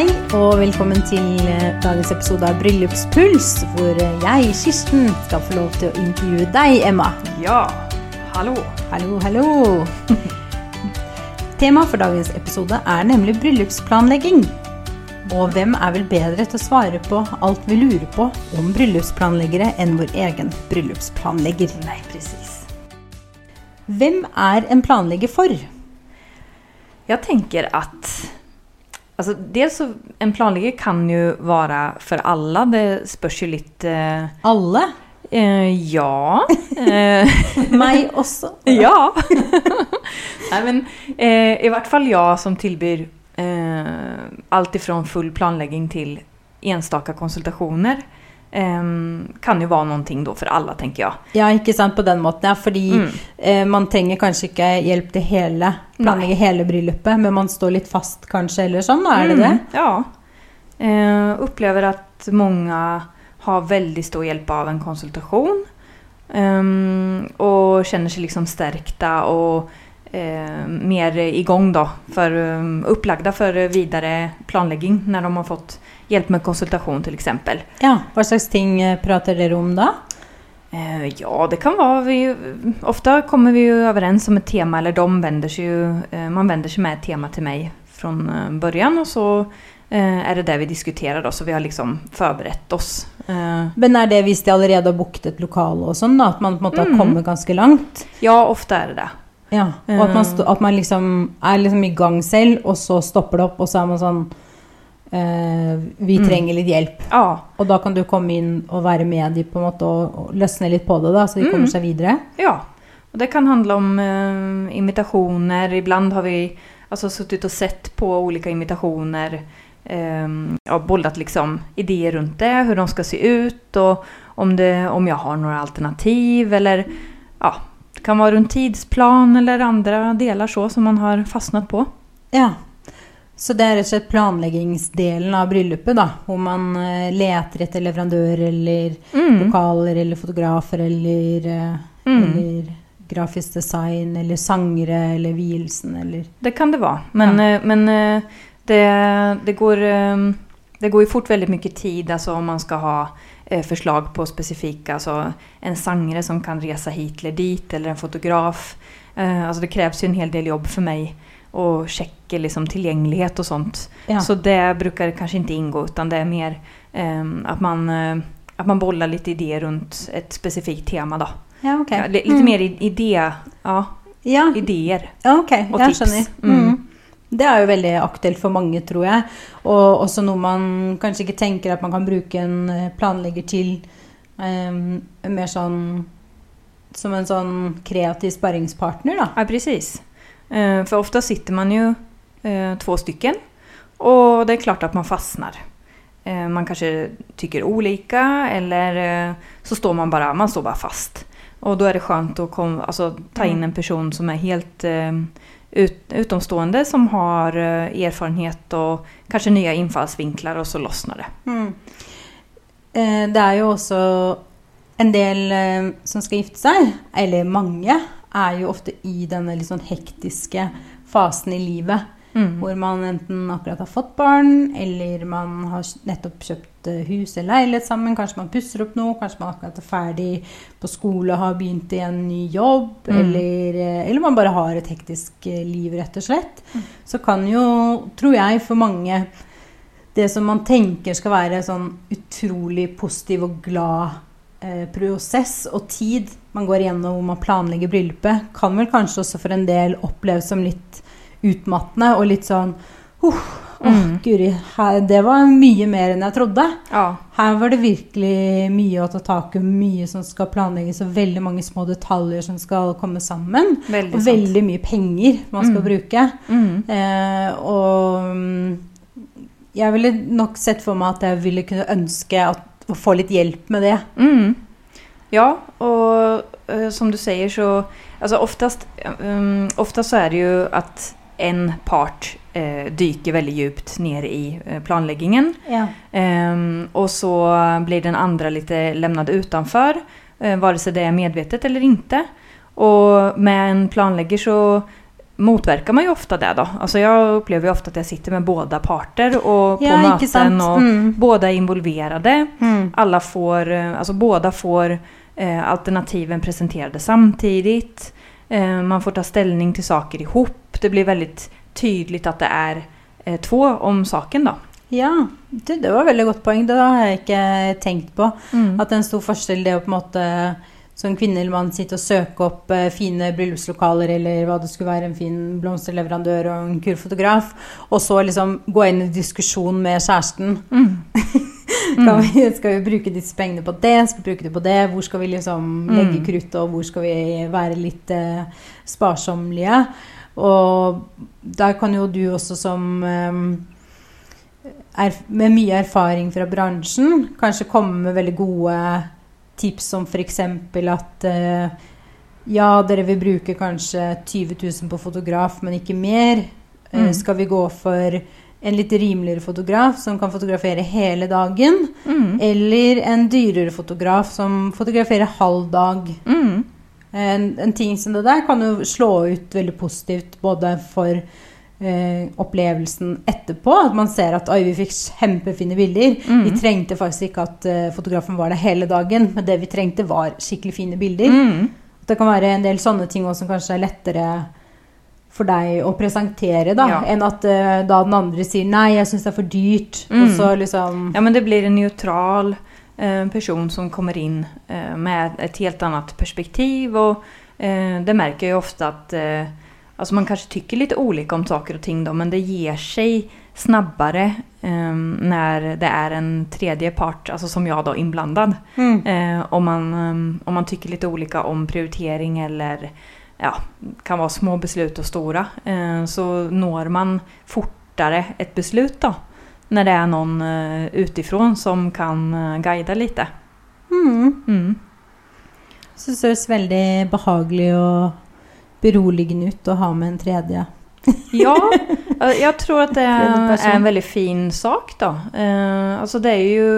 Hei og velkommen til eh, dagens episode av Bryllupspuls, hvor jeg, Kirsten, skal få lov til å intervjue deg, Emma. Ja, hallo. Hallo, hallo. Temaet for dagens episode er nemlig bryllupsplanlegging. Og hvem er vel bedre til å svare på alt vi lurer på om bryllupsplanleggere enn vår egen bryllupsplanlegger? Nei, presis. Hvem er en planlegger for? Jeg tenker att alltså, dels så, en planlegger kan jo være for alle. Det spørs jo litt eh, Alle? Eh, ja. Eh, Meg også? ja. Nei, men, eh, I hvert fall jeg som tilbyr alt allt ifrån full planlegging til enstaka konsultationer eh, kan jo være någonting da for alle, tenker jeg. Ja, ikke sant, på den måten. Ja, fordi Mm. eh, man trenger kanskje ikke hjelp til hele, planlegge hele bryllupet, men man står litt fast kanskje, eller sånn, da er det det? Mm, Ja. Eh, opplever at mange har veldig stor hjelp av en konsultasjon. Um, og kjenner seg liksom stärkta och eh, mer i gang da, for um, upplagda for videre planlegging når de har fått hjelp med konsultasjon f.eks. Ja, hva slags ting eh, prater dere om da? Eh, ja, det kan være Vi, Ofte kommer vi jo overens om et tema eller de vender seg jo, eh, man vender seg med et tema til meg fra begynnelsen, början och så eh, är det det vi diskuterer, da, så vi har liksom forberedt oss. Eh, Men er det hvis de allerede har booket et lokale og sånn, da? At man på en måte har Mm. kommet ganske langt? ja, ofte er det det. Ja, og at man, at man liksom er liksom i gang selv, og så stopper det opp, og så er man sånn eh, Vi Mm. trenger litt hjelp. Ja, Og da kan du komme inn og være med de på en måte og, løsne litt på det, da, så de Mm. kommer seg videre. ja. Og det kan handle om eh, imitationer. Ibland har vi altså, sittet og sett på ulike imitasjoner. Eh, og bollat liksom ideer rundt det, hvordan de skal se ut og om, det, om jeg har noen alternativ eller ja, det kan være en tidsplan eller andre deler så som man har fastnet på. Ja. Så det er rett og slett planleggingsdelen av bryllupet, da. Hvor man eh, leter etter leverandør eller Mm. lokaler eller fotografer eller, eh, Mm. eller grafisk design eller sangere eller vielsen eller Det kan det være. Men, eh, men det, det, går, det går ju fort väldigt mycket tid alltså om man ska ha eh, förslag på specifika, alltså en sanger som kan resa hit eller dit eller en fotograf. Eh, Alltså det krävs ju en hel del jobb för mig och checka liksom tillgänglighet och sånt. Ja. Så det brukar kanske inte ingå utan det är mer eh, att, man, eh, att man bollar lite idéer runt ett specifikt tema då. ja, okay. Ja, li- lite Mm. mer idé, ja, Ja, idéer. Jeg tips. Det er jo veldig aktuelt for mange, tror jeg. Og også noe man kanskje ikke tenker at man kan bruke en eh, planlegger til. Um, mer sånn som en sånn kreativ sparringspartner, da. Ja, precis. Uh, for ofte sitter man jo uh, två stycken og det er klart at man fastner. Uh, man kanskje tykker ulike, eller eh, så står man bare, man står bare fast. Og da er det skjønt å kom, altså, ta in Mm. en person som er helt eh, ut, utomstående som har eh, erfarenhet og kanskje nye innfallsvinkler, og så løsner det. Mm. Eh, Det er jo også en del eh, som skal gifte seg, eller mange, er jo ofte i denne litt sånn hektiske fasen i livet. Mm. Hvor man enten akkurat har fått barn, eller man har nettopp kjøpt hus eller leilighet sammen. Kanskje man pusser opp noe, kanskje man akkurat er ferdig på skole og har begynt i en ny jobb. Mm. Eller, eh, eller man bare har et hektisk eh, liv, rett og slett. Mm. Så kan jo, tror jeg, for mange det som man tenker skal være sånn utrolig positiv og glad eh, prosess og tid man går igjennom hvor man planlegger bryllupet, kan vel kanskje også for en del oppleves som litt utmattende og litt sånn Åh, Mm. guri, her, det var mye mer enn jeg trodde. Ja, Her var det virkelig mye å ta tak i, mye som skal planlegges, og veldig mange små detaljer som skal komme sammen. Veldig Og sant. veldig mye penger man skal Mm. bruke. Mm. Eh, og mm, jeg ville nok sett for meg at jeg ville kunne ønske at, å få litt hjelp med det. Mm. Ja, og eh, som du sier, så, altså oftest, um, oftest så er det jo att en part eh, dyker veldig djupt ned i planleggingen. planläggningen. Ja. Ehm, og så blir den andre litt lämnad utenfor, eh, vare seg det er medvetet eller ikke. Og med en planlegger så motverkar man ju ofta det då. Alltså jag upplever ju ofta att jag sitter med båda parter och på Ja, möten och Mm. båda är involverade. Mm. Alla får, eh, alltså båda får eh, alternativen presenterade samtidigt. Eh, man får ta ställning till saker ihop. Det blir väldigt tydligt att det är eh, två om saken då. Ja, det, det var et veldig godt poeng. Det har jeg ikke tenkt på. Mm. At det er en stor forskjell det å på en måte som kvinne eller mann sitte og søke opp eh, fine bryllupslokaler eller hva det skulle være, en fin blomsterleverandør og en kul fotograf, og så liksom gå inn i diskusjon med kjæresten. Mm. Skal vi, skal vi bruke disse pengene på det? Skal vi bruke det på det? Hvor skal vi liksom legge kruttet, krutt, og hvor skal vi være litt eh, sparsommelige? Og der kan jo du også som eh, med mye erfaring fra bransjen, kanskje komme med veldig gode tips som f.eks. at eh, ja, dere vil bruke kanskje 20 000 på fotograf, men ikke mer. Eh, Mm. skal vi gå for en litt rimeligere fotograf som kan fotografere hele dagen? Mm. Eller en dyrere fotograf som fotograferer halv dag? Mm. En, en ting som det der kan jo slå ut veldig positivt både for eh, opplevelsen etterpå, at man ser at oi, vi fikk kjempefine bilder. Mm. Vi trengte faktisk ikke at eh, fotografen var der hele dagen, men det vi trengte var skikkelig fine bilder. Mm. Det kan være en del sånne ting også som kanskje er lettere for deg å presentere, da, Ja. enn at uh, da den andre sier nei, jeg syns det er for dyrt. Mm. Og så liksom Ja men det blir en neutral uh, person som kommer inn uh, med et helt annet perspektiv og eh, det merker jeg ofte at att eh, man kanskje tycker litt olika om saker og ting då men det gir seg snabbare um, når det er en tredje part, alltså som jag då, inblandad. mm. Uh, om, man, um, om man tycker lite olika om prioritering eller ja, kan vara små beslut och stora eh, så når man fortare ett beslut då. När det är någon eh, utifrån som kan eh, guida lite. Mm. Mm. Så det høres veldig behagelig og beroligende ut å ha med en tredje. Ja, jeg tror at det er en veldig fin sak da. Eh, altså det er jo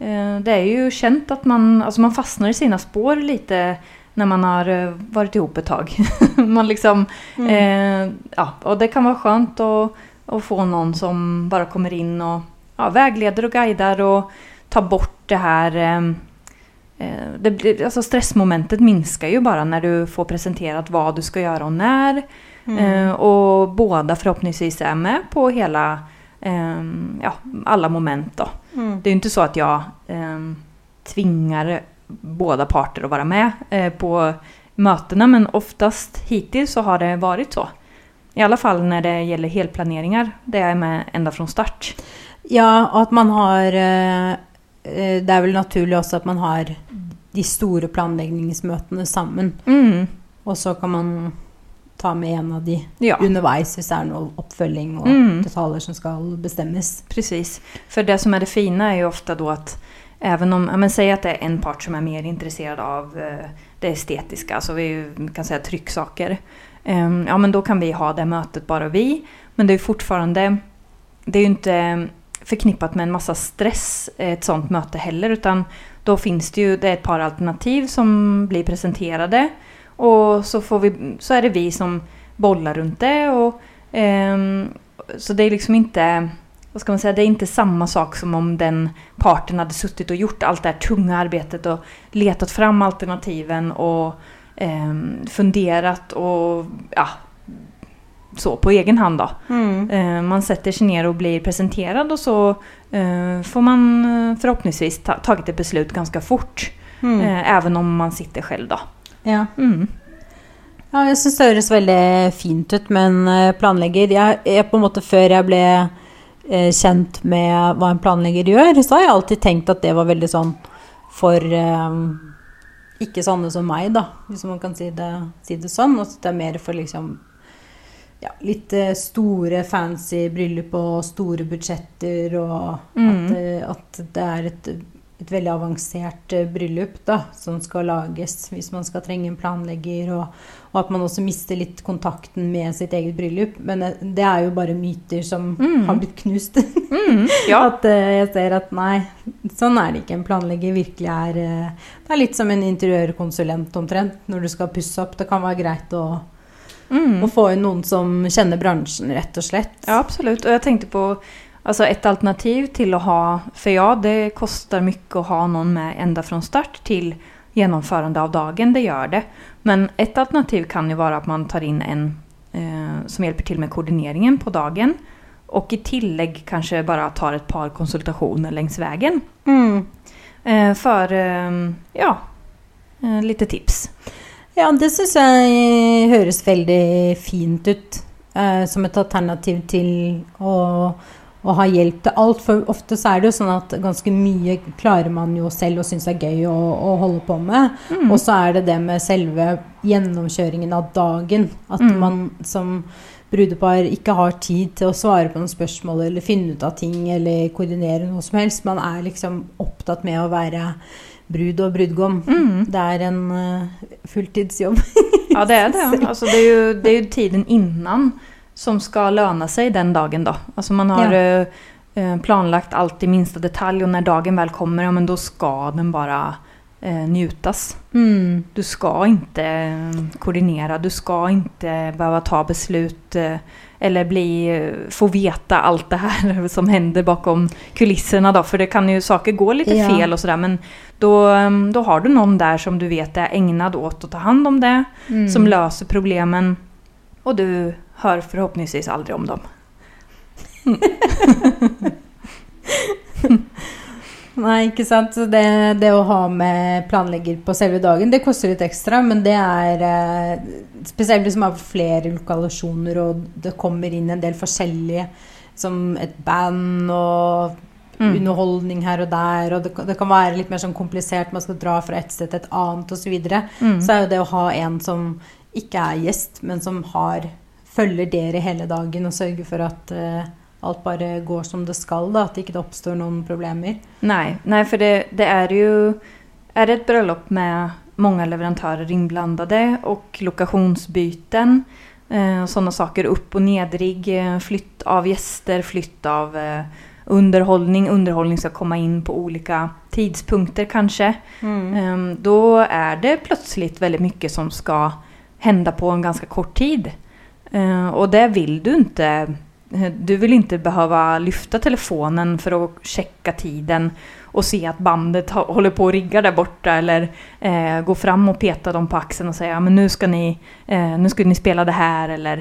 eh, det er jo kjent at man, Altså man fastner i sine spår lite när man har vært varit ihop ett tag. man liksom, Mm. eh, ja, och det kan vara skönt att, att få någon som bara kommer in och ja, vägleder och guidar och tar bort det här eh, eh, det blir, alltså stressmomentet minskar ju bara när du får presenterat vad du ska göra och när. Mm. Eh, och båda förhoppningsvis är med på hela, eh, ja, alla moment då. Mm. Det är ju inte så att jag eh, tvingar båda parter att vara med eh, på mötena men oftast hittills så har det varit så. I alla fall när det gäller helplaneringar det är med ända från start. Ja, og at man har eh, eh, Det er vel naturlig også at man har de store planläggningsmötena sammen. Mm, Og så kan man ta med en av de ja, underveis hvis det er noe oppfølging og Mm. detaljer som skal bestemmes. precis. För det som är det fina är ju ofta då att även om, men säg att det är en part som är mer intresserad av eh, det estetiska, alltså vi kan säga trycksaker. Eh, ja men då kan vi ha det mötet bara vi. Men det är fortfarande, det är ju inte förknippat med en massa stress eh, ett sånt möte heller utan då finns det ju det är ett par alternativ som blir presenterade och så, får vi, så är det vi som bollar runt det och ehm, så det är liksom inte vad ska man säga, det är inte samma sak som om den parten hade suttit och gjort allt det här tunga arbetet och letat fram alternativen och eh, funderat och ja, så på egen hand då. Mm. Eh, man sätter sig ner och blir presenterad och så eh, får man eh, förhoppningsvis ta, tagit ett beslut ganska fort. Mm. Eh, även om man sitter själv då. Ja. Mm. Ja, jeg syns det høres veldig fint ut med en eh, planlegger. Jeg, jeg på en måte Før jeg ble kjent med hva en planlegger gjør, så har jeg alltid tenkt at det var veldig sånn for eh, ikke sånne som meg, da, hvis man kan si det, si det sånn. Og at det er mer for liksom ja, litt eh, store, fancy bryllup og store budsjetter, og Mm. at, eh, at det er et, et veldig avansert eh, bryllup da, som skal lages hvis man skal trenge en planlegger, og, og at man også mister litt kontakten med sitt eget bryllup. Men eh, det er jo bare myter som Mm. har blitt knust. Mm. Ja. At uh, jeg ser at nei, sånn er det ikke. En planlegger virkelig er uh, Det er litt som en interiørkonsulent omtrent når du skal pusse opp. Det kan være greit å Mm. Få inn noen som kjenner bransjen, rett og slett. Ja, absolutt. Og jeg tenkte på alltså ett alternativ till att ha, för ja, det kostar mycket att ha någon med ända från start till gjennomførende av dagen, det gjør det. Men et alternativ kan jo være at man tar inn en eh, som hjelper til med koordineringen på dagen Og i tillegg kanskje bare tar et par konsultasjoner langs veien. Mm. Eh, for eh, ja, eh, lite tips. Ja, det syns jeg høres veldig fint ut. eh, som et alternativ til å, å ha hjelp til alt. For ofte så er det jo sånn at ganske mye klarer man jo selv og syns er gøy å, å holde på med. Mm. Og så er det det med selve gjennomkjøringen av dagen. At Mm. man som brudepar ikke har tid til å svare på noen spørsmål eller finne ut av ting eller koordinere noe som helst. Man er liksom opptatt med å være brud og brudgom. Mm. Det er en uh, fulltidsjobb. Ja, det er det. Altså, det, er jo, det er jo tiden innan som skal lønne seg den dagen da. Altså man har Ja. eh, planlagt alt i minsta detalj og når dagen vel kommer, ja men da skal den bare eh, njutas. Mm. Du skal ikke koordinere, du skal ikke behøve ta beslut eh, eller bli, eh, få veta alt det her som hender bakom kulissene, da, for det kan jo saker gå litt Ja. fel och sådär men då, eh, har du noen der som du vet er egnet åt å ta hand om det Mm. som løser problemen og du hör förhoppningsvis aldrig om dem. Nei, ikke sant. Så det, det å ha med planlegger på selve dagen, det koster litt ekstra, men det er eh, Spesielt hvis man har flere lokalasjoner, og det kommer inn en del forskjellige, som et band og Mm. underholdning her og der, og det, kan- det kan være litt mer sånn komplisert, man skal dra fra et sted til et annet osv. Så, videre. Mm. så er jo det å ha en som ikke er gjest, men som har følger dere hele dagen og sørger for at uh, alt bare går som det skal, da, at det ikke oppstår noen problemer. Nei, nei for det, det er jo er det bryllup bröllop med mange leverandører innblandet og lokationsbyten Uh, sånne saker, Opp- og nedrigg, eh, flytt av gjester, flytt av uh, underholdning. Underholdning skal komme inn på olika kanskje. Mm. Um, da er det plutselig veldig mye som skal hende på en ganske kort tid. Eh, Och det vill du inte. du Du vill inte behöva lyfta telefonen för att checka tiden och se att bandet holder håller på att rigga där borta eller eh, gå fram och peta dem på axeln och säga at men nu ska ni, eh, nu ska ni spela det här eller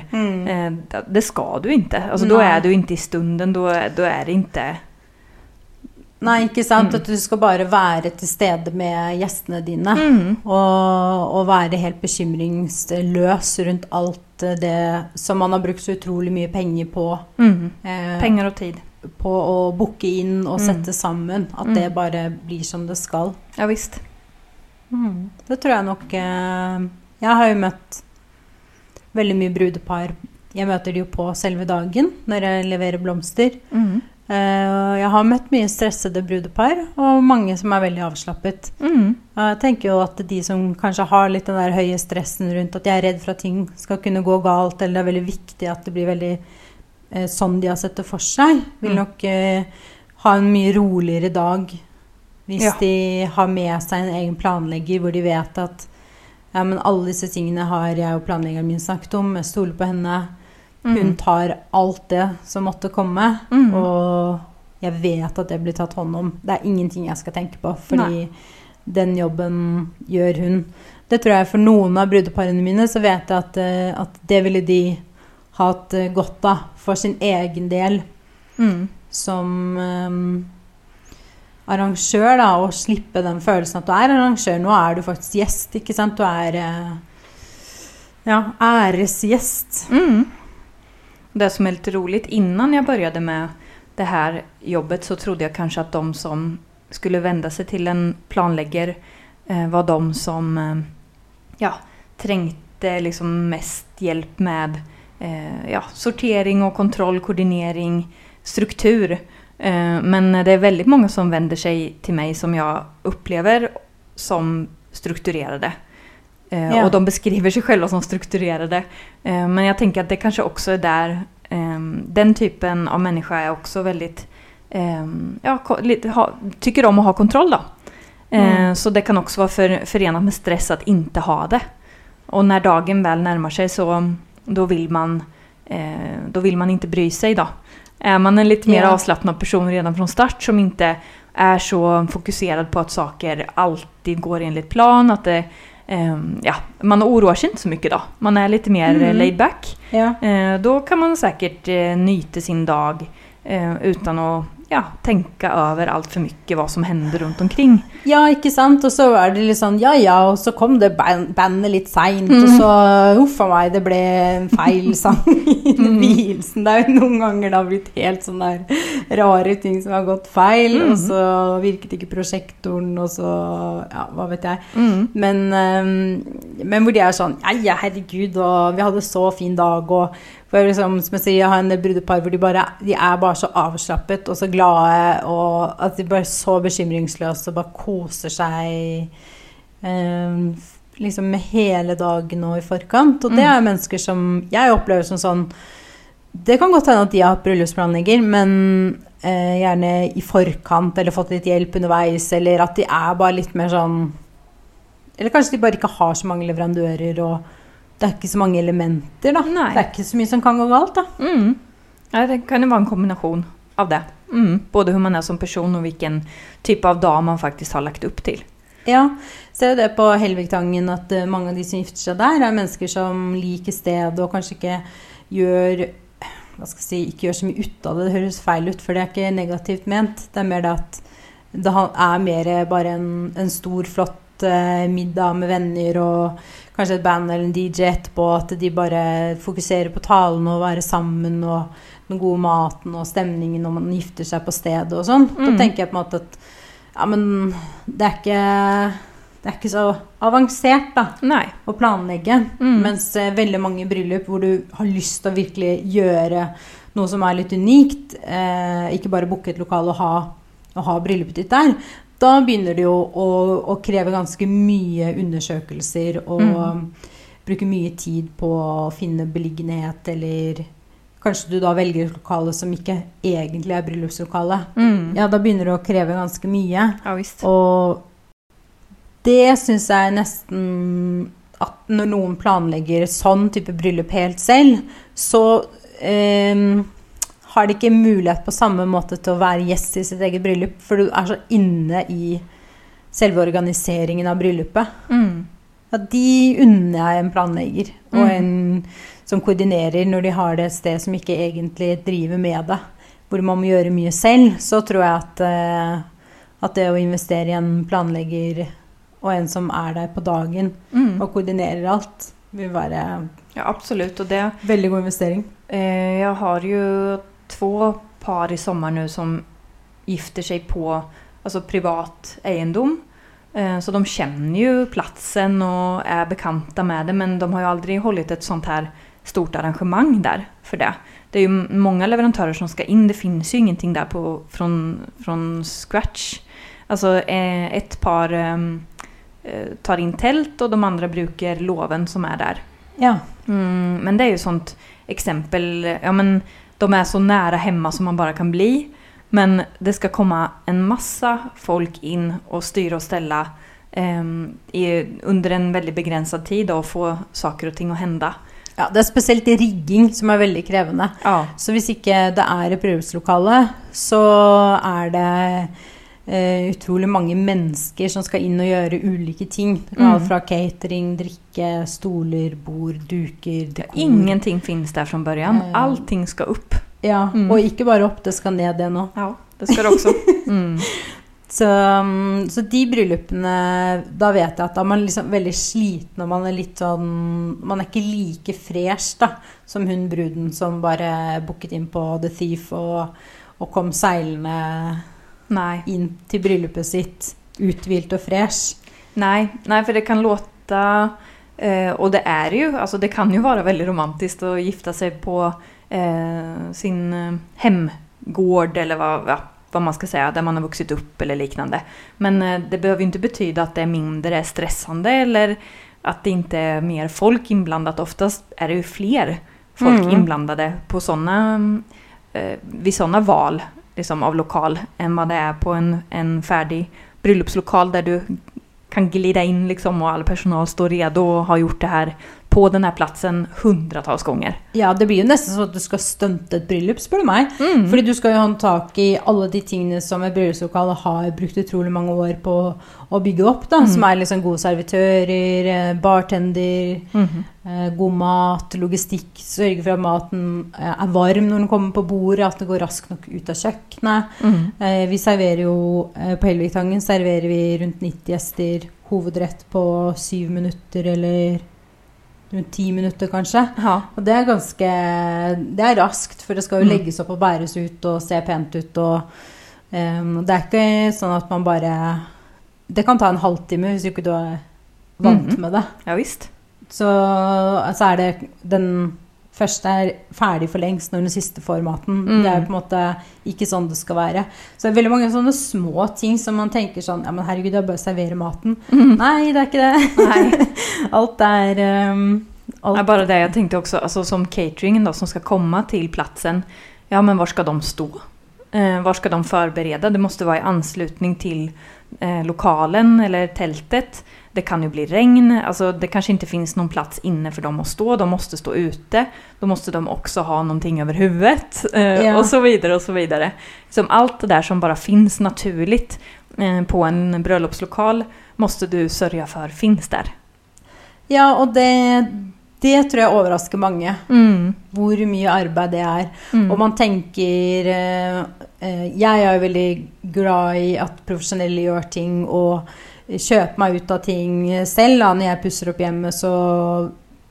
eh, det ska du inte. Alltså då är du inte i stunden, då, er då är det inte Nei, ikke sant? Mm. At du skal bare være til stede med gjestene dine. mm. Og, og være helt bekymringsløs rundt alt det som man har brukt så utrolig mye penger på. Mm. Eh, penger og tid. På å booke inn og Mm. sette sammen. At Mm. det bare blir som det skal. Ja visst. Det tror jeg nok eh, Jeg har jo møtt veldig mye brudepar. Jeg møter de jo på selve dagen når jeg leverer blomster. Mm. Eh, jeg har møtt mye stressede brudepar, og mange som er veldig avslappet. Mm. Jeg tenker jo at de som kanskje har litt den der høye stressen rundt at de er redd for at ting skal kunne gå galt, eller det er veldig viktig at det blir veldig eh, sånn de har sett det for seg, vil Mm. nok eh, ha en mye roligere dag hvis Ja. de har med seg en egen planlegger hvor de vet at ja, men alle disse tingene har jeg og planleggeren min snakket om, jeg stoler på henne. Hun Mm. tar alt det som måtte komme, Mm. og jeg vet at det blir tatt hånd om. Det er ingenting jeg skal tenke på, fordi Nei. den jobben gjør hun. Det tror jeg for noen av brudeparene mine, så vet jeg at, eh, at det ville de hatt eh, godt av for sin egen del Mm. som um, arrangør, da, å slippe den følelsen at du er arrangør. Nå er du faktisk gjest, ikke sant? Du er ja, æresgjest. Mm. Det som är lite roligt, innan jag började med det här jobbet så trodde jag kanske att de som skulle vända sig till en planlegger eh, var de som eh, ja, trengte liksom mest hjelp med eh, ja, sortering og kontroll, koordinering, struktur. Eh, men det er veldig mange som vender seg til meg som jeg opplever som strukturerade. Eh, Ja. Och de beskriver sig själva som strukturerade. Eh, Men jag tänker att det kanske också är där eh, den typen av människa är också väldigt eh, ja, lite, ha, tycker om att ha kontroll då. Eh, Mm. Så det kan också vara för, förenat med stress att inte ha det. Och när dagen väl närmar sig så då vill man, eh, då vill man inte bry sig då. Är man en lite mer Ja. avslappnad person redan från start som inte är så fokuserad på att saker alltid går enligt plan, att det, ja, man oroar sig inte så mycket då. Man är lite mer Mm. laid back. Ja. Eh, då kan man säkert nyte sin dag uten utan att ja, tenke over altfor mye hva som hender rundt omkring. Ja, ikke sant? Og så er det litt sånn ja ja, og så kom det bandet litt seint, Mm. og så huff a meg, det ble en feil sang i Mm. vielsen. Det er jo noen ganger det har blitt helt sånn der rare ting som har gått feil, Mm. og så virket ikke prosjektoren, og så ja, hva vet jeg. Mm. Men, ehm, men hvor de er sånn Ja, ja, herregud, og vi hadde så fin dag, og for liksom, som jeg sier, jeg har en del brudepar hvor de bare De er bare så avslappet og så glade, og at de bare er så bekymringsløse og bare koser seg ehm, liksom med hele dagen og i forkant. Og det Mm. er mennesker som jeg opplever som sånn Det kan godt hende at de har hatt bryllupsplanlegger, men eh, gjerne i forkant eller fått litt hjelp underveis, eller at de er bare litt mer sånn Eller kanskje de bare ikke har så mange leverandører, og det er ikke så mange elementer, da. Nei. Det er ikke så mye som kan gå galt, da. Mm. Ja, det kan jo være en kombinasjon av det. Mm. Både hvordan man er som person og hvilken type av dag man faktisk har lagt opp til. Ja, ser jo det på Helvigtangen at eh, mange av de som gifter seg der, er mennesker som liker stedet og kanskje ikke gjør hva skal jeg si, ikke gjør så mye ut av det. Det høres feil ut, for det er ikke negativt ment. Det er mer det at det er mer bare en, en stor, flott eh, middag med venner og kanskje et band eller en DJ etterpå. At de bare fokuserer på talen og være sammen og den gode maten og stemningen når man gifter seg på stedet og sånn. Da Mm. tenker jeg på en måte at ja, men det er ikke det er ikke så avansert da, Nei. å planlegge. Mm. Mens eh, veldig mange bryllup hvor du har lyst til å virkelig gjøre noe som er litt unikt, eh, ikke bare booke et lokal og ha, og ha bryllupet ditt der, da begynner det jo å, å kreve ganske mye undersøkelser og Mm. bruke mye tid på å finne beliggenhet, eller kanskje du da velger et lokale som ikke egentlig er bryllupslokale. Mm. Ja, da begynner det å kreve ganske mye. Ja visst. Og det syns jeg nesten at når noen planlegger sånn type bryllup helt selv, så eh, har de ikke mulighet på samme måte til å være gjest i sitt eget bryllup, for du er så inne i selve organiseringen av bryllupet. Mm. Ja, de unner jeg en planlegger og Mm. en som koordinerer når de har det et sted som ikke egentlig driver med det, hvor man må gjøre mye selv, så tror jeg at, eh, at det å investere i en planlegger og en som er der på dagen Mm. og koordinerer alt, vil være Ja, absolutt. Og det veldig god investering. Eh, jeg har ju två par i sommar nu som gifter sig på alltså privat egendom. Eh, så de känner ju platsen och är bekanta med det men de har ju aldrig hållit ett sånt här stort arrangemang där för det. Det är ju mange många leverantörer som ska in, det finns ju ingenting där på, från, från scratch. Alltså et ett par ehm, eh, tar in tält och de andra brukar loven som är där. Ja. Mm, men det är ju sånt exempel, ja men de är så nära hemma som man bara kan bli. Men det ska komma en massa folk in och styra och ställa eh, i, under en väldigt begränsad tid och få saker och ting att hända. ja. Det er spesielt rigging som er veldig krevende. Ja. Så hvis ikke det er et bryllupslokale, så er det eh, utrolig mange mennesker som skal inn og gjøre ulike ting. Det kan Mm. Alt fra catering, drikke, stoler, bord, duker, dekor. Ingenting finnes der fra begynnelsen. Uh, Allting skal opp. Ja, Mm. Og ikke bare opp, det skal ned, det nå. Ja, det skal det også. Mm. Så, mm, så de bryllupene Da vet jeg at da er man liksom veldig sliten, og man er litt sånn Man er ikke like fresh da, som hun bruden som bare booket inn på The Thief og, og kom seilende Nej. inn til bryllupet sitt uthvilt og fresh. Nei, Nei for det kan låte eh, Og det er jo altså det kan jo være veldig romantisk å gifte seg på eh, sin eh, hemgård eller hva, ja, hva, man skal si, der man har vokst opp, eller liknande. Men eh, det behøver ikke inte at att det er mindre stressende, eller at det ikke er mer folk innblandet. Oftest er det jo flere folk Mm. innblandet på sånne, eh, vid sånne val liksom, av lokal enn hva det er på en, en ferdig bryllupslokal der du kan glida inn, liksom og all personal står redo og har gjort det här på den här platsen hundratals gånger. Ja, det blir jo nesten sånn at du skal stunte et bryllup, spør du meg. Mm. Fordi du skal jo ha tak i alle de tingene som et bryllupslokale har brukt utrolig mange år på å bygge opp. da, Som er liksom gode servitører, eh, bartender, mm. eh, god mat, logistikk. Sørge for at maten eh, er varm når den kommer på bordet, at det går raskt nok ut av kjøkkenet. Mm. Eh, Vi serverer jo eh, På Helviktangen serverer vi rundt 90 gjester hovedrett på syv minutter eller rundt ti minutter, kanskje. Ja. Og det er ganske Det er raskt, for det skal jo Mm. legges opp og bæres ut og se pent ut. og um, Det er ikke sånn at man bare Det kan ta en halvtime hvis ikke du er vant Mhm. med det. ja visst. Så altså er det den første er ferdig for lengst når den siste får maten. Mm. Det er på en måte ikke sånn det skal være. Så det er veldig mange sånne små ting som man tenker sånn Ja, men herregud, det er bare å servere maten. Mm. Nei, det er ikke det. Nej. Alt er um, alt Ja, bare det jeg tenkte også, altså, som cateringen da, som skal komme til platsen. Ja men hvor skal de stå? Eh, skal ska de forberede? Det måtte være i anslutning till eh, lokalen eller tältet. Det kan ju bli regn, alltså det kanske inte finns någon plats inne för dem att stå. De måste stå ute. Då måste de också ha någonting över huvudet. Eh, yeah. Och så vidare och så vidare. Som allt det där som bara finns naturligt eh, på en bröllopslokal måste du sörja för finns där. Ja, og det, det tror jeg overrasker mange. Mm. Hvor mye arbeid det er. Mm. Og man tenker eh, eh, Jeg er jo veldig glad i at profesjonelle gjør ting og kjøper meg ut av ting selv. Da. Når jeg pusser opp hjemmet, så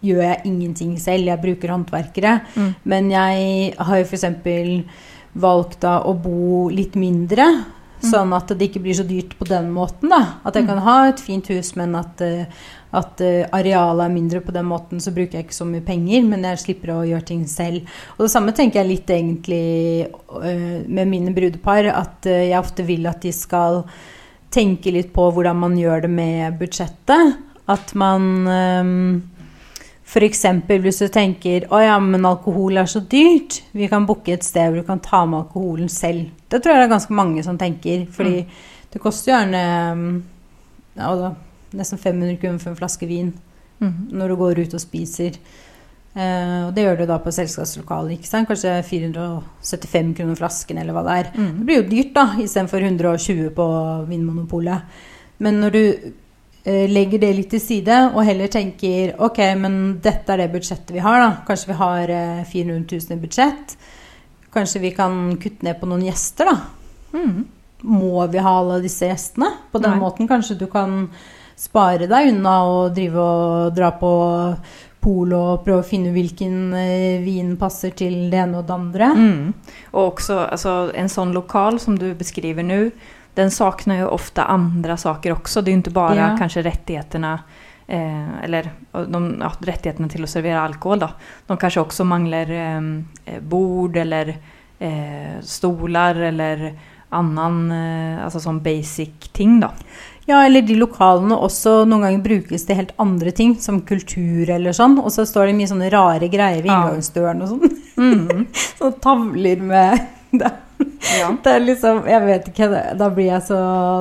gjør jeg ingenting selv. Jeg bruker håndverkere. Mm. Men jeg har jo f.eks. valgt da å bo litt mindre. Sånn at det ikke blir så dyrt på den måten. da. At jeg kan ha et fint hus, men at, eh, at eh, arealet er mindre på den måten, så bruker jeg ikke så mye penger, men jeg slipper å gjøre ting selv. Og det samme tenker jeg litt egentlig eh, med mine brudepar, at jeg ofte vil at de skal tenke litt på hvordan man gjør det med budsjettet. At man F.eks. hvis du tenker å ja, men alkohol er så dyrt, vi kan booke et sted hvor du kan ta med alkoholen selv. Det tror jeg det er ganske mange som tenker, fordi det koster gjerne mm, ja, da, nesten 500 kroner for en flaske vin Mm. når du går ut og spiser. Eh, og det gjør du da på selskapslokalet, ikke sant? Kanskje 475 kroner flasken, eller hva det er. Det Mm. blir jo dyrt, da, istedenfor 120 på Vinmonopolet. Men når du legger det litt til side, og heller tenker ok, men dette er det budsjettet vi har, da. Kanskje vi har eh, 400 000 i budsjett. Kanskje vi kan kutte ned på noen gjester, da. Mm. Må vi ha alle disse gjestene? På den Nei. måten kanskje du kan spare deg unna og drive og dra på pol og prøve å finne hvilken eh, vin passer til det ene og det andre. Mm. Og også altså, en sånn lokal som du beskriver nu, den saknar ju ofta andra saker också. Det är ju inte bara Ja. kanske rättigheterna eh, eller de, ja, rättigheterna till att servera alkohol då. De kanske också manglar ehm, eh, bord eller eh, stolar eller annen eh, altså sånn basic ting da. Ja, eller de lokalene også noen ganger brukes til helt andre ting, som kultur eller sånn. Og så står det mye sånne rare greier ved inngangsdøren og sånn. Mm. Sånne tavler med det, Ja. det er liksom Jeg vet ikke, da blir jeg så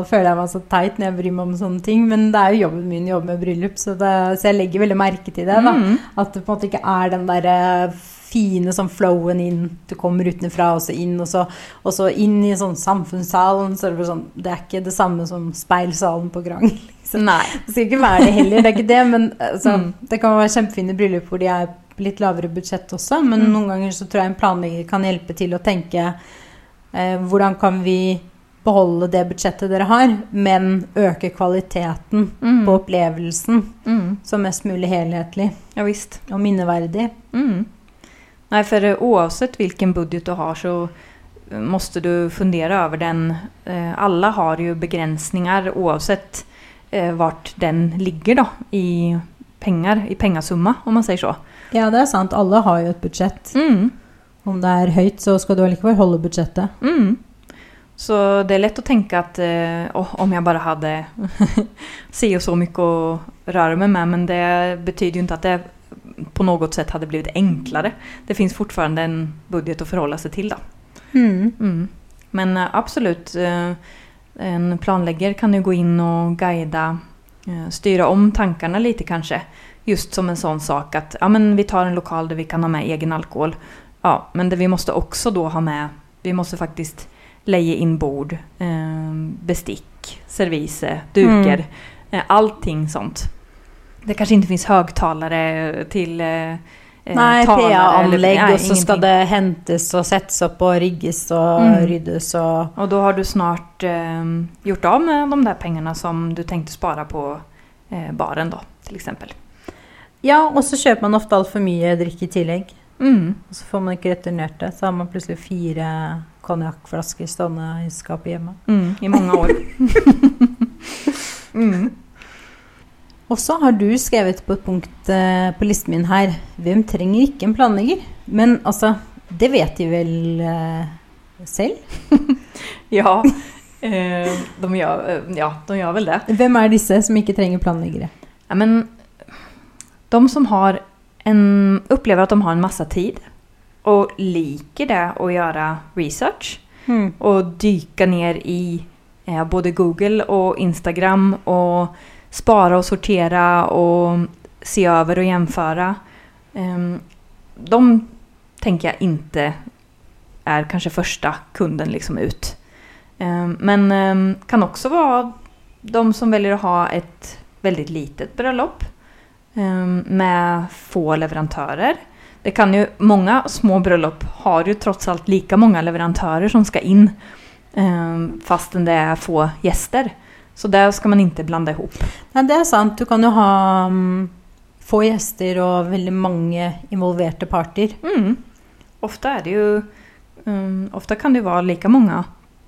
føler jeg meg så teit når jeg bryr meg om sånne ting. Men det er jo jobben min å jobbe med bryllup, så, det, så jeg legger veldig merke til det. da. Mm. At det på en måte ikke er den derre fine sånn flowen inn. Du kommer utenfra og så inn, og så, og så inn i sånn samfunnssalen. Så det, sånn, det er ikke det samme som speilsalen på Grang. Liksom. Nei. Det skal ikke være det heller, det er ikke det. Men altså, Mm. det kan være kjempefine bryllup hvor de er litt lavere budsjett også. Men Mm. noen ganger så tror jeg en planlegger kan hjelpe til å tenke eh, hvordan kan vi beholde det budsjettet dere har, men øke kvaliteten Mm. på opplevelsen Mm. som mest mulig helhetlig Ja visst. og minneverdig. Mm. Nei, for uansett oavsett vilken budget du har så måtte du fundere over den. Eh, Alla har jo begrensninger oavsett eh, vart den ligger da, i penger, i pengesumma, om man sier så. Ja, det er sant. Alle har jo et budsjett. Mm. Om det er høyt, så skal du allikevel holde budsjettet. Mm. Så det er lett å tenke at eh, om jeg bare hadde si så mye å røre meg med men det betyr jo ikke at det på noe sett hadde blitt enklere. Det fins fortfarande en budget å forholde seg til, da. Mm. Men eh, absolut, eh, en planlegger kan jo gå inn og guida, styre styra om tankene litt, kanskje. just som en sånn sak at ja, men vi tar en lokal der vi kan ha med egen alkohol. Ja, men det vi måste också då ha med, vi måste faktiskt leie in bord, eh, bestick, servise, duker, Mm. eh, allting sånt. Det kanske inte finns högtalare till eh, Nei, PA-anlegg, og så skal det hentes og settes opp og rigges og Mm. ryddes og Och då har du snart eh, gjort av med de där pengarna som du tänkte spara på eh, baren då, till exempel. Ja, og så kjøper man ofte altfor mye drikk i tillegg. Mm. Og så får man ikke returnert det. Så har man plutselig fire konjakkflasker stående i skapet hjemme. Mm, I mange år. mm. Og så har du skrevet på et punkt eh, på listen min her Hvem trenger ikke en planlegger? Men altså, det vet de vel eh, selv? Ja, eh, de, gjør, eh, ja, de gjør vel det. Hvem er disse som ikke trenger planleggere? Ja, men de som har en, upplever att de har en massa tid och liker det att göra research mm. och dyka ner i eh, både Google och Instagram och spara och sortera och se över och jämföra. Ehm, de tänker jag inte är kanske första kunden liksom ut. Ehm, men ehm, kan också vara de som väljer att ha ett väldigt litet bröllop med få leverandører. Det kan jo, Mange små bryllup har jo trots alt like mange leverandører som skal inn, um, fastän det er få gjester. Så det skal man ikke blande ihop. Nei, det er sant. Du kan jo ha um, få gjester og veldig mange involverte parter. Mm. Ofte er det jo um, Ofte kan det jo være like mange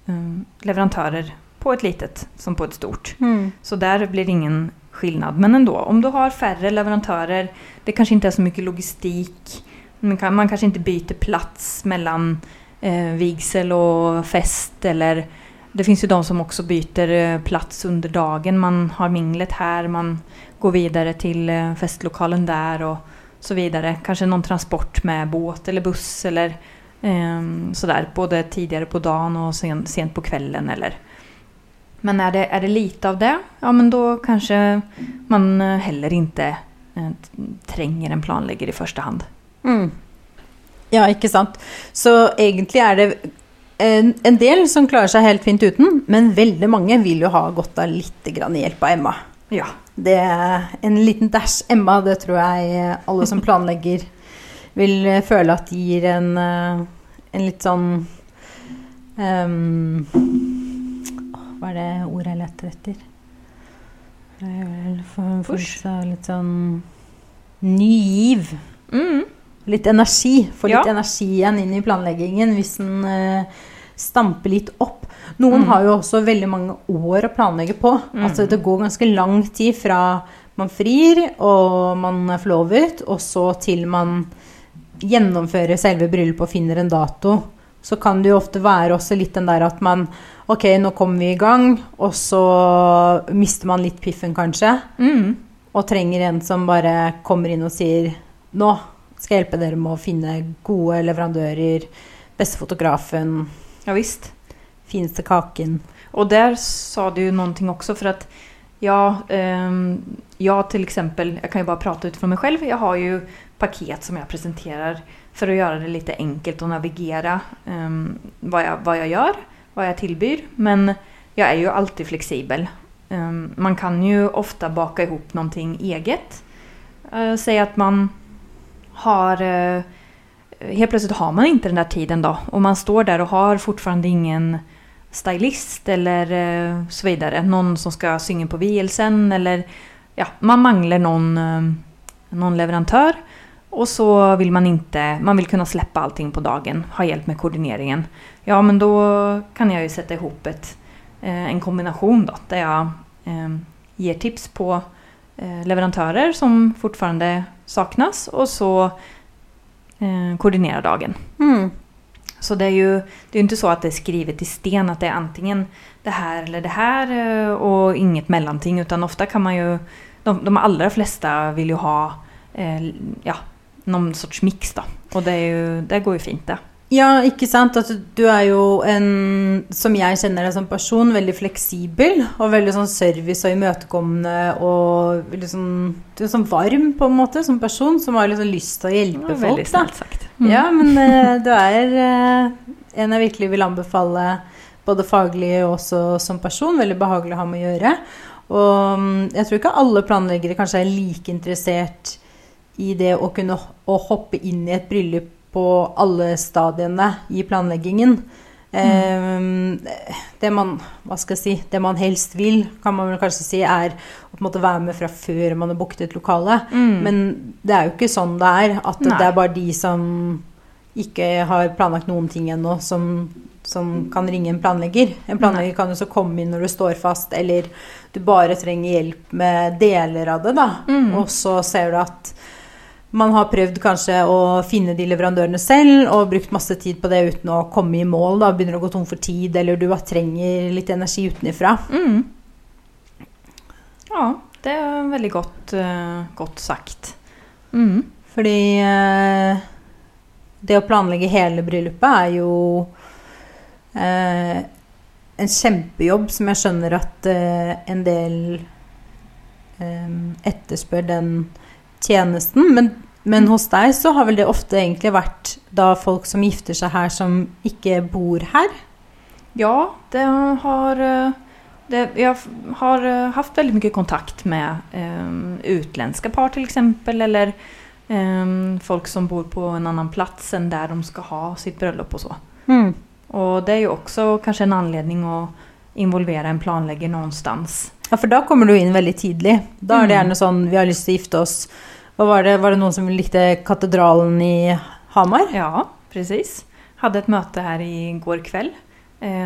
ehm, leverantörer på et litet som på et stort. Så der blir ingen skillnad. Men ändå, om du har färre leverantörer, det kanske inte är så mycket logistik. Man, kan, man kanske inte byter plats mellan eh, vigsel och fest. Eller det finns ju de som också byter eh, plats under dagen. Man har minglet här, man går vidare till eh, festlokalen där och så vidare. Kanske någon transport med båt eller buss eller ehm, sådär. Både tidigare på dagen och sen, sent på kvällen eller men er det, er det lite av det, ja men da kanskje man eh, heller ikke trenger en planlegger i første hand. Mm. Ja, ikke sant. Så egentlig er det en, en del som klarer seg helt fint uten, men veldig mange vil jo ha godt av litt hjelp av Emma. Ja. Det er en liten dash Emma, det tror jeg alle som planlegger vil føle at gir en, eh, en litt sånn ehm, er det ordet jeg lette etter? Det er vel for en Push. følelse av litt sånn ny giv. Mm. Litt energi. Få litt Ja. energi igjen inn i planleggingen hvis den uh, stamper litt opp. Noen Mm. har jo også veldig mange år å planlegge på. Mm. Altså det går ganske lang tid fra man frir og man er forlovet, og så til man gjennomfører selve bryllupet og finner en dato. Så kan det jo ofte være også litt den der at man Ok, nå kommer vi i gang, og så mister man litt piffen, kanskje Mm. og trenger en som bare kommer inn og sier Nå skal jeg hjelpe dere med å finne gode leverandører, beste fotografen, Ja, visst. fineste kaken. Og der sa du noen ting også, for at ja, um, jeg til exempel, jag kan ju bara prata utifrån mig själv, jag har ju paket som jeg presenterer for å gjøre det litt enkelt å navigere um, hva, jeg, hva, jeg, gjør, hva jeg tilbyr. Men jeg er jo alltid flexibel. Um, man kan jo ofte baka ihop noe eget. Uh, si at man har uh, Helt plutselig har man ikke den der tiden da. Og man står der og har fortfarande ingen stylist eller uh, så videre. Noen som skal synge på vielsen eller ja, man mangler noen, uh, noen leverantör. Och så vill man inte, man vill kunna släppa allting på dagen, ha hjälp med koordineringen. Ja, men då kan jag ju sätta ihop ett, eh, en kombination då, där jag eh, ger tips på eh, leverantörer som fortfarande saknas och så eh, koordinerar dagen. Mm. Så det är ju det är inte så att det är skrivet i sten att det är antingen det här eller det här och inget mellanting utan ofta kan man ju de, de allra flesta vill ju ha eh, ja, någon sorts mix da. Og det, ju, det går jo fint det. Ja, ikke sant. At du er jo en, som jeg kjenner deg som person, veldig fleksibel. Og veldig sånn service og imøtekommende og veldig sånn, du er sånn varm på en måte som person. Som har liksom lyst til å hjelpe folk. da. sagt. Mm. Ja, men uh, du er uh, en jeg virkelig vil anbefale både faglig og også som person. Veldig behagelig å ha med å gjøre. Og mm, jeg tror ikke alle planleggere kanskje er like interessert i det å kunne å hoppe inn i et bryllup på alle stadiene i planleggingen. Eh, det man hva skal jeg si, det man helst vil, kan man vel kanskje si, er å på en måte være med fra før man har booket et lokale. Mm. Men det er jo ikke sånn det er. At Nei. det er bare de som ikke har planlagt noen ting ennå, som, som kan ringe en planlegger. En planlegger kan jo så komme inn når du står fast, eller du bare trenger hjelp med deler av det, da. Mm. Og så ser du at man har prøvd kanskje å finne de leverandørene selv og brukt masse tid på det uten å komme i mål. da, Begynner å gå tom for tid, eller du bare trenger litt energi utenifra. Mm. Ja, det er veldig godt, uh, godt sagt. Mm. Fordi uh, det å planlegge hele bryllupet er jo eh, en kjempejobb som jeg skjønner at eh, en del eh, etterspør den tjenesten. Men, men hos deg så har vel det ofte egentlig vært da folk som gifter seg her, som ikke bor her? Ja, det har, eh, det, Jeg har hatt haft mye mycket kontakt med um, utenlandske par f.eks. exempel eller um, folk som bor på en annen plass enn der de skal ha sitt bryllup og så. Og det er jo også kanskje en anledning å involvere en planlegger noe sted. Ja, for da kommer du inn veldig tidlig. Da er det Mm. gjerne sånn Vi har lyst til å gifte oss. Var det? Var det noen som likte katedralen i Hamar? Ja, presis. Hadde et møte her i går kveld.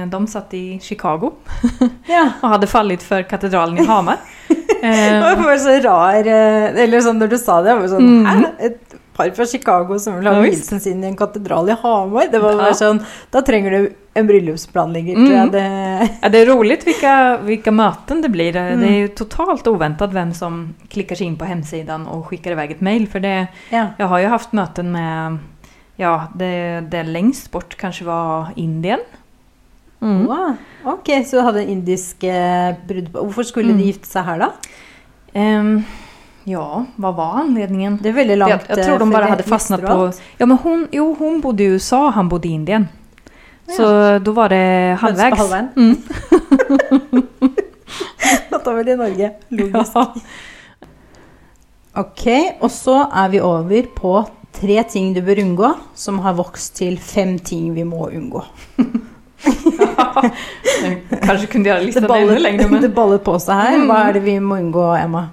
de satt i Chicago Ja. og hadde falt for katedralen i Hamar. Det Eh, var bare så rar eh, Eller sånn når du sa det, jeg var sånn Mm. Hæ? Et par fra Chicago som vil ha vielsen sin i en katedral i Hamar? Det var bare sånn Da trenger du en bryllupsplanlegger, Mm. tror jeg det Ja, det är roligt vilka, vilka möten det blir. Mm. Det är ju totalt oväntat vem som klickar sig in på hemsidan och skickar iväg ett mail. För det, Ja. jag har ju haft möten med, ja, det, det längst bort kanske var Indien. Mm. Wow. Ok, så du hadde en indisk eh, brud Hvorfor skulle de Mm. gifte seg her, da? Ehm, ja, vad var anledningen? Det er veldig langt jag, jag tror eh, de bara fra hade fastnat på... Ja, men hon, jo, hon bodde i USA, han bodde i Indien. Så då var det halvvägs. Mm. Da tar vi det i Norge. Logisk. Ja. Ok, og så er vi over på tre ting du bør unngå, som har vokst til fem ting vi må unngå. Jag kanske kunde ha listan Det ballet, längre. Men... det ballet på seg her. Mm. Hva er det vi må unngå, Emma?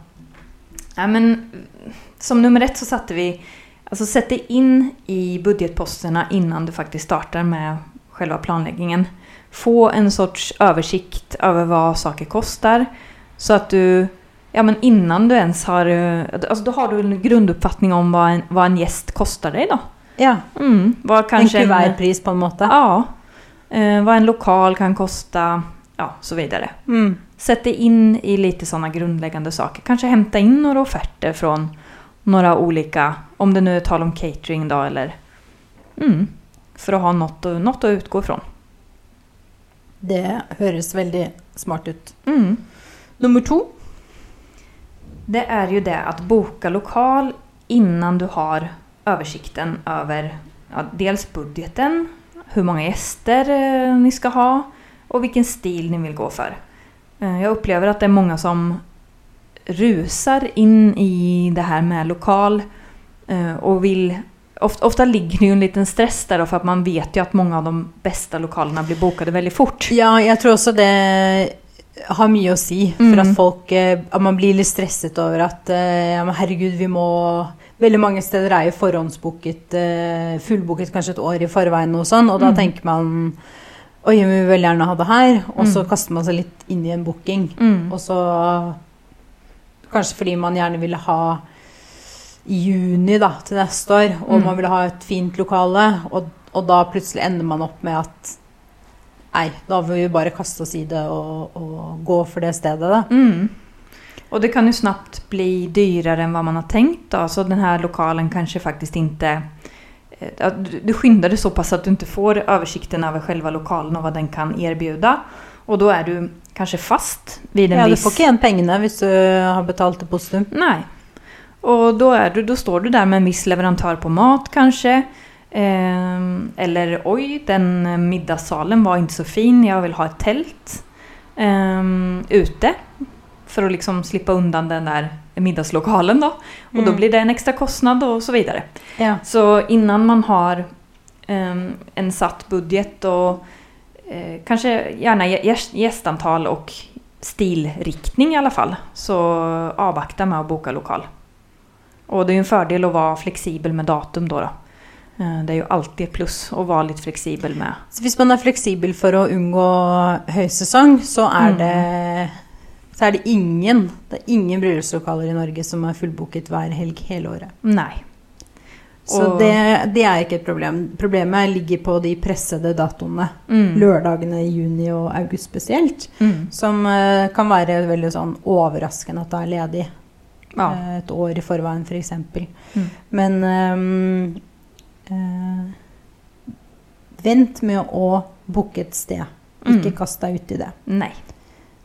Ja, men, som nummer ett så satte vi, alltså sätter in i budgetposterna innan du faktiskt startar med själva planläggningen. Få en sorts översikt över vad saker kostar. Så att du, ja men innan du ens har, altså alltså då har du en grunduppfattning om vad en, vad en gäst kostar dig då. Ja, Mm, vad kanske en kuvertpris, på en måte. Ja, eh, vad en lokal kan kosta, ja så vidare. Mm. Dig in i lite sådana grundläggande saker. Kanske hämta in några offerter från några olika, om det nu är tal om catering då eller... Mm, för att ha något, att- något att utgå ifrån. Det høres veldig smart ut. Mm. Nummer to. Det er jo det at boka lokal innan du har oversikten over ja, dels budgeten, hvor mange gjester eh, ni skal ha og hvilken stil ni vil gå för. Eh, jag upplever att det är många som rusar in i det här med lokal og och vill Ofta, ofta ligger det ju en liten stress där då för att man vet ju att många av de bästa lokalerna blir bokade väldigt fort. Ja, jeg tror også det har mye å si. For Mm. at folk eh, At man blir litt stresset over at eh, herregud, vi må Veldig mange steder er jo forhåndsbooket, eh, fullbooket kanskje et år i forveien og sånn, og da Mm. tenker man Oi, vi vil veldig gjerne ha det her. Og så Mm. kaster man seg litt inn i en booking. Mm. Og så Kanskje fordi man gjerne ville ha i juni da, til neste år, og Mm. man ville ha et fint lokale, og, og da plutselig ender man opp med at Nei, da vil vi bare kaste oss i det og, og gå for det stedet, da. Mm. Och det kan jo snabbt bli dyrere enn hva man har tenkt. Da. Så denne lokalen kanskje faktisk ja, du, du skyndar dig så pass att du inte får översikten över själva lokalen och vad den kan erbjuda. Och då är du kanske fast vid en Ja, du får ikke igen pengarna hvis du har betalt depositum. Nej. Och då, är du, då står du där med en viss leverantör på mat kanske. Eh, eller oj, den eh, middagssalen var inte så fin, jag vill ha ett tält. eh, ute. För att liksom slippa undan den där middagslokalen då. Och då Mm. blir det en extra kostnad och så vidare. Ja. Så innan man har um, en satt budget och eh, kanske gärna gäst, gästantal och stilriktning i alla fall. Så avvakta med att boka lokal. Och det är ju en fördel att vara flexibel med datum då. då. Eh, Det er jo alltid et plus å være litt flexibel med. Så hvis man er fleksibel for å unngå høysesong, så er Mm. det så er det ingen det er ingen bryllupslokaler i Norge som er fullbooket hver helg hele året. Nei. Så Og- det, det er ikke et problem. Problemet ligger på de pressede datoene. Mm. Lørdagene i juni og august spesielt. Mm. Som uh, kan være veldig sånn overraskende at det er ledig. Ja. uh, Et år i forveien, f.eks. Mm. Men um, uh, vent med å booke et sted. Ikke Mm. kast deg ut i det. Nej.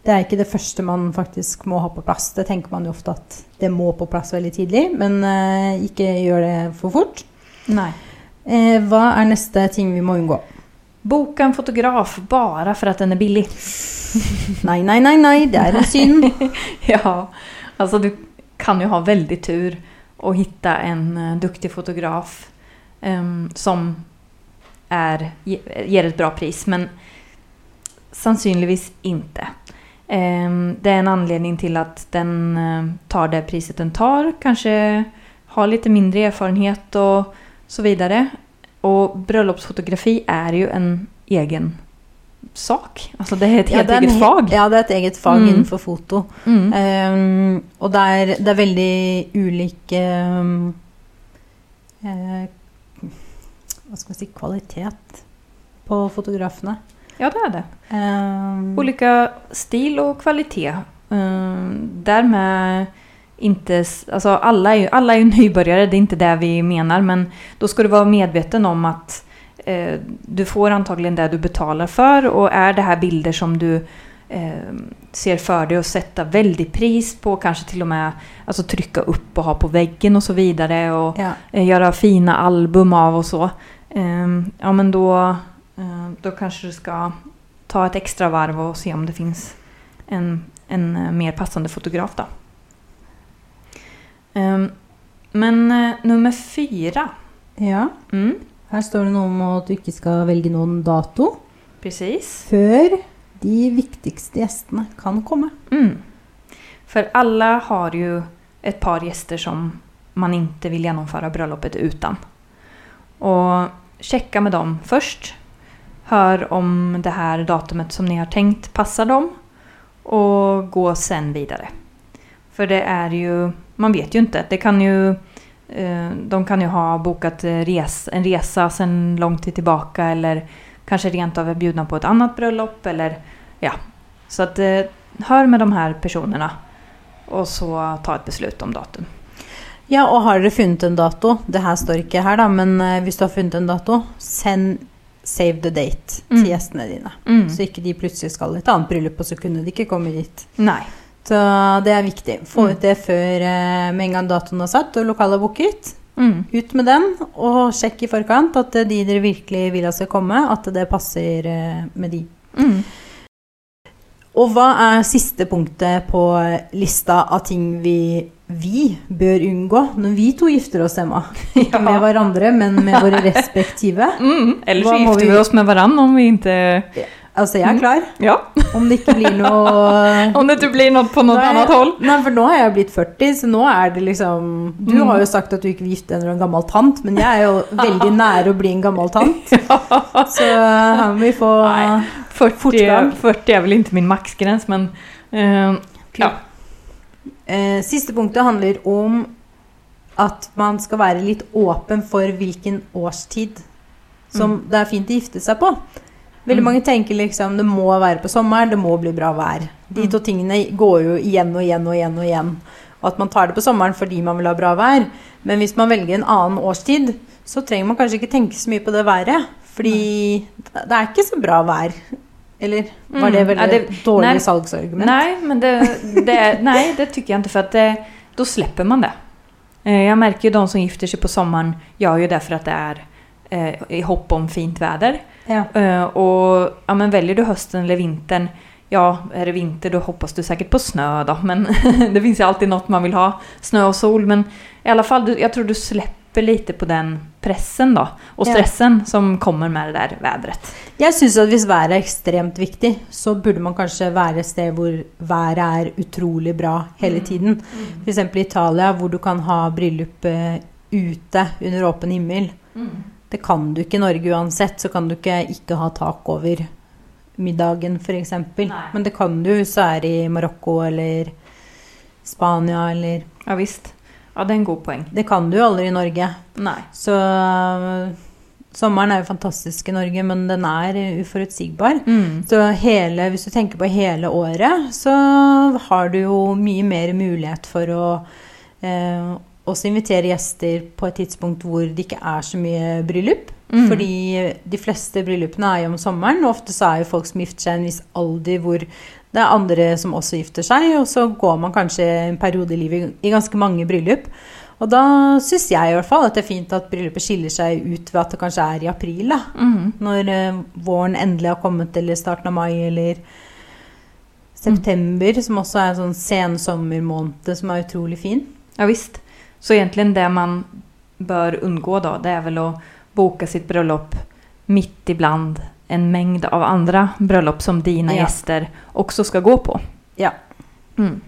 Det er ikke det første man faktisk må ha på plass. Det tenker man jo ofte at det må på plass veldig tidlig, men eh, ikke gjør det for fort. Nei. Eh, hva er neste ting vi må unngå? Boka en fotograf bare for at den er billig. Nei, nei, nei, nei, det er en synd. Ja, Altså, du kan jo ha veldig tur og finne en uh, duktig fotograf um, som er, gir et bra pris. Men sannsynligvis inte. Em, det är en anledning till att den eh, tar det priset den tar. Kanske har lite mindre erfarenhet och så vidare. Och bröllopsfotografi är ju en egen sak. Altså det er et helt ja, er en eget fag. Ja, det er et eget fag Mm. innenfor foto. Mm. Um, og det er, det er veldig ulike um, uh, Hva skal man si kvalitet på fotografene. Ja, det är det. Um, Olika stil och kvalitet. Um, därmed inte... Alltså alla är, ju, alla är ju nybörjare, det är inte det vi menar. Men då ska du vara medveten om att eh, du får antagligen det du betalar för. Och är det här bilder som du eh, ser för dig att sätta väldigt pris på, kanske till och med alltså, trycka upp och ha på väggen och så vidare. Och ja. eh, göra fina album av och så. Ehm, ja men då, eh, då kanske du ska ta ett extra varv och se om det finns en, en eh, mer passande fotograf då. Ehm, men eh, nummer fyra. ja. Mm, Her står det noe om at du ikke skal velge noen dato precis. før de viktigste gjestene kan komme. Mm. For alle har jo et par gjester som man ikke vil gjennomføre bryllupet uten. Og sjekke med dem först. Hör om det här datumet som ni har tänkt passar dem. Och gå sen vidare. För det är ju, man vet ju inte. Det kan ju, eh, de kan ju ha bokat en resa sen lång tid tillbaka eller kanske rent av är bjudna på ett annat bröllop eller ja. Så att eh, hör med de här personerna och så ta ett beslut om datum. Ja, og har dere funnet en dato, det her står ikke her da, men eh, hvis du har funnet en dato, send save the date Mm. til gjestene dine. Mm. Så ikke de plutselig skal i et annet bryllup, og så kunne de ikke komme dit. Nei. Så det er viktig. Få Mm. ut det før eh, med en gang datoen er satt og lokalet er booket. Mm. Ut med den, og sjekk i forkant at de dere virkelig vil at skal komme, at det passer eh, med de. Mm. Og hva er siste punktet på lista av ting vi, vi bør unngå når vi to gifter oss, Emma? Ikke med hverandre, men med våre respektive. Mm. Eller så gifter vi vi- oss med hverandre om vi ikke Altså, jeg er klar. Ja, Om det ikke blir noe om det ikke blir noe på noe annet hold. håll. Nei, for nå har jeg blitt 40, så nå er det liksom Du Mm. har jo sagt at du ikke vil gifte deg med en gammel tant, men jeg er jo veldig nære å bli en gammel tant. Så her må vi få Nei. 40, Fortgang. 40 er vel ikke min maksgrense, men... uh, ja. Eh, Siste punktet handler om at man skal være litt åpen for hvilken årstid som Mm. det er fint å gifte seg på. Veldig Mm. mange tenker liksom det må være på sommeren, det må bli bra vær. De Mm. to tingene går jo igjen og igjen og igjen og igjen. Og at man tar det på sommeren fordi man vil ha bra vær. Men hvis man velger en annen årstid, så trenger man kanskje ikke tenke så mye på det været. Fordi det er ikke så bra vær. Eller var det Mm, veldig ja, det- dårlig nei. salgsargument? Nei, men det, det, nei, det tycker jag inte för att slipper då släpper man det. Jeg Jag märker ju de som gifter sig på sommaren gör ju det för att det är eh, i hopp om fint väder. Ja. Eh, och ja, men väljer du hösten eller vintern, ja är det vinter då hoppas du säkert på snö då. Men det finns ju alltid något man vill ha, snö och sol. Men i alla fall, du, jag tror du släpper lite på den pressen då. Och Ja. stressen som kommer med det där vädret. Jeg syns at hvis været er ekstremt viktig, så burde man kanskje være et sted hvor været er utrolig bra hele tiden. F.eks. i Italia, hvor du kan ha bryllup eh, ute under åpen himmel. Det kan du ikke i Norge uansett. Så kan du ikke ikke ha tak over middagen, f.eks. Men det kan du hvis du er i Marokko eller Spania eller Ja visst. Ja, det er en god poeng. Det kan du jo aldri i Norge. Nei. Så sommeren er jo fantastisk i Norge, men den er uforutsigbar. Mm. Så hele, hvis du tenker på hele året, så har du jo mye mer mulighet for å eh, også invitere gjester på et tidspunkt hvor det ikke er så mye bryllup. Mm. Fordi de fleste bryllupene er jo om sommeren, og ofte så er jo folk som gifter seg i en viss alder hvor det er andre som også gifter seg, og så går man kanskje en periode i livet i ganske mange bryllup. Og da syns jeg i hvert fall at det er fint at bryllupet skiller seg ut ved at det kanskje er i april. da. Mm. Når uh, våren endelig har kommet, eller starten av mai, eller september, som også er en sånn sensommermåned som er utrolig fin. Ja visst. Så egentlig det man bør unngå, da, det er vel å boke sitt bryllup midt iblant en mengde av andre bryllup som dine Ja. gjester også skal gå på. Ja. Mm.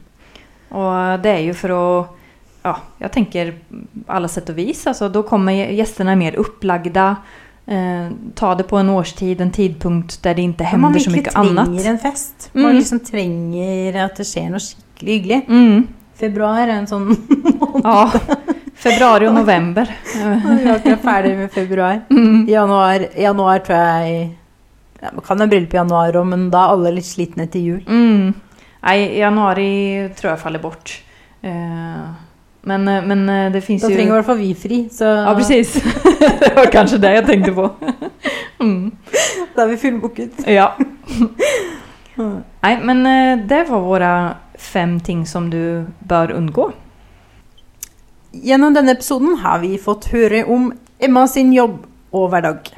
Og det er jo for att, ja, jag tänker alla sätt och vis, alltså då kommer gästerna mer upplagda, eh, ta det på en årstid, en tidpunkt der det ikke hender händer så mye annet. Man trenger en fest. Man Mm. liksom trenger at det skjer noe skikkelig hyggelig. Mm. Februar er en sånn Ja, Februar og november. Vi var ikke ferdig med februar. Mm. Januar, januar tror jeg ja, Man kan ha bryllup i januar òg, men da er alle litt slitne til jul. Mm. januar januari tror jeg faller bort. Eh, men, eh, men det fins jo Da ju... trenger i hvert fall vi fri, så Ja, precis. det var kanskje det jeg tenkte på. Mm. da er vi fullbooket. Ja. Nei, men eh, det var våre fem ting som du bør unngå. Gjennom denne episoden har vi fått høre om Emma sin jobb og hverdag.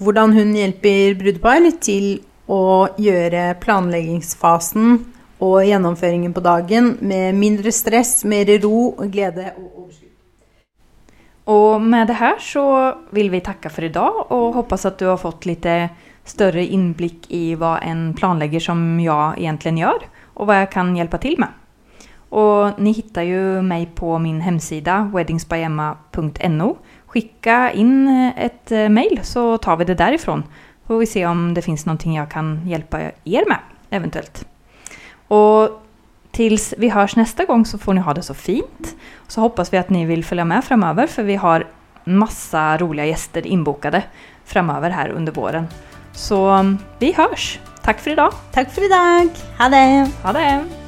Hvordan hun hjelper brudepar til å gjøre planleggingsfasen og gjennomføringen på dagen med mindre stress, mer ro, glede og overskudd. Og med det her så vil vi takke for i dag og hoppas at du har fått litt større innblikk i hva en planlegger som jeg egentlig gjør, og hva jeg kan hjelpe til med. Og ni hittar jo meg på min hemsida weddingsbyemma.no. Skicka inn ett eh, mail så tar vi det derifrån. Får vi se om det finnes noe jeg kan hjelpe dere med eventuellt. Och tills vi hörs nästa gång så får ni ha det så fint. Så hoppas vi att ni vill följa med framöver för vi har massa roliga gäster inbokade framöver här under våren. Så vi vi hörs! Tack för idag! Takk for i dag. Ha det. Ha det!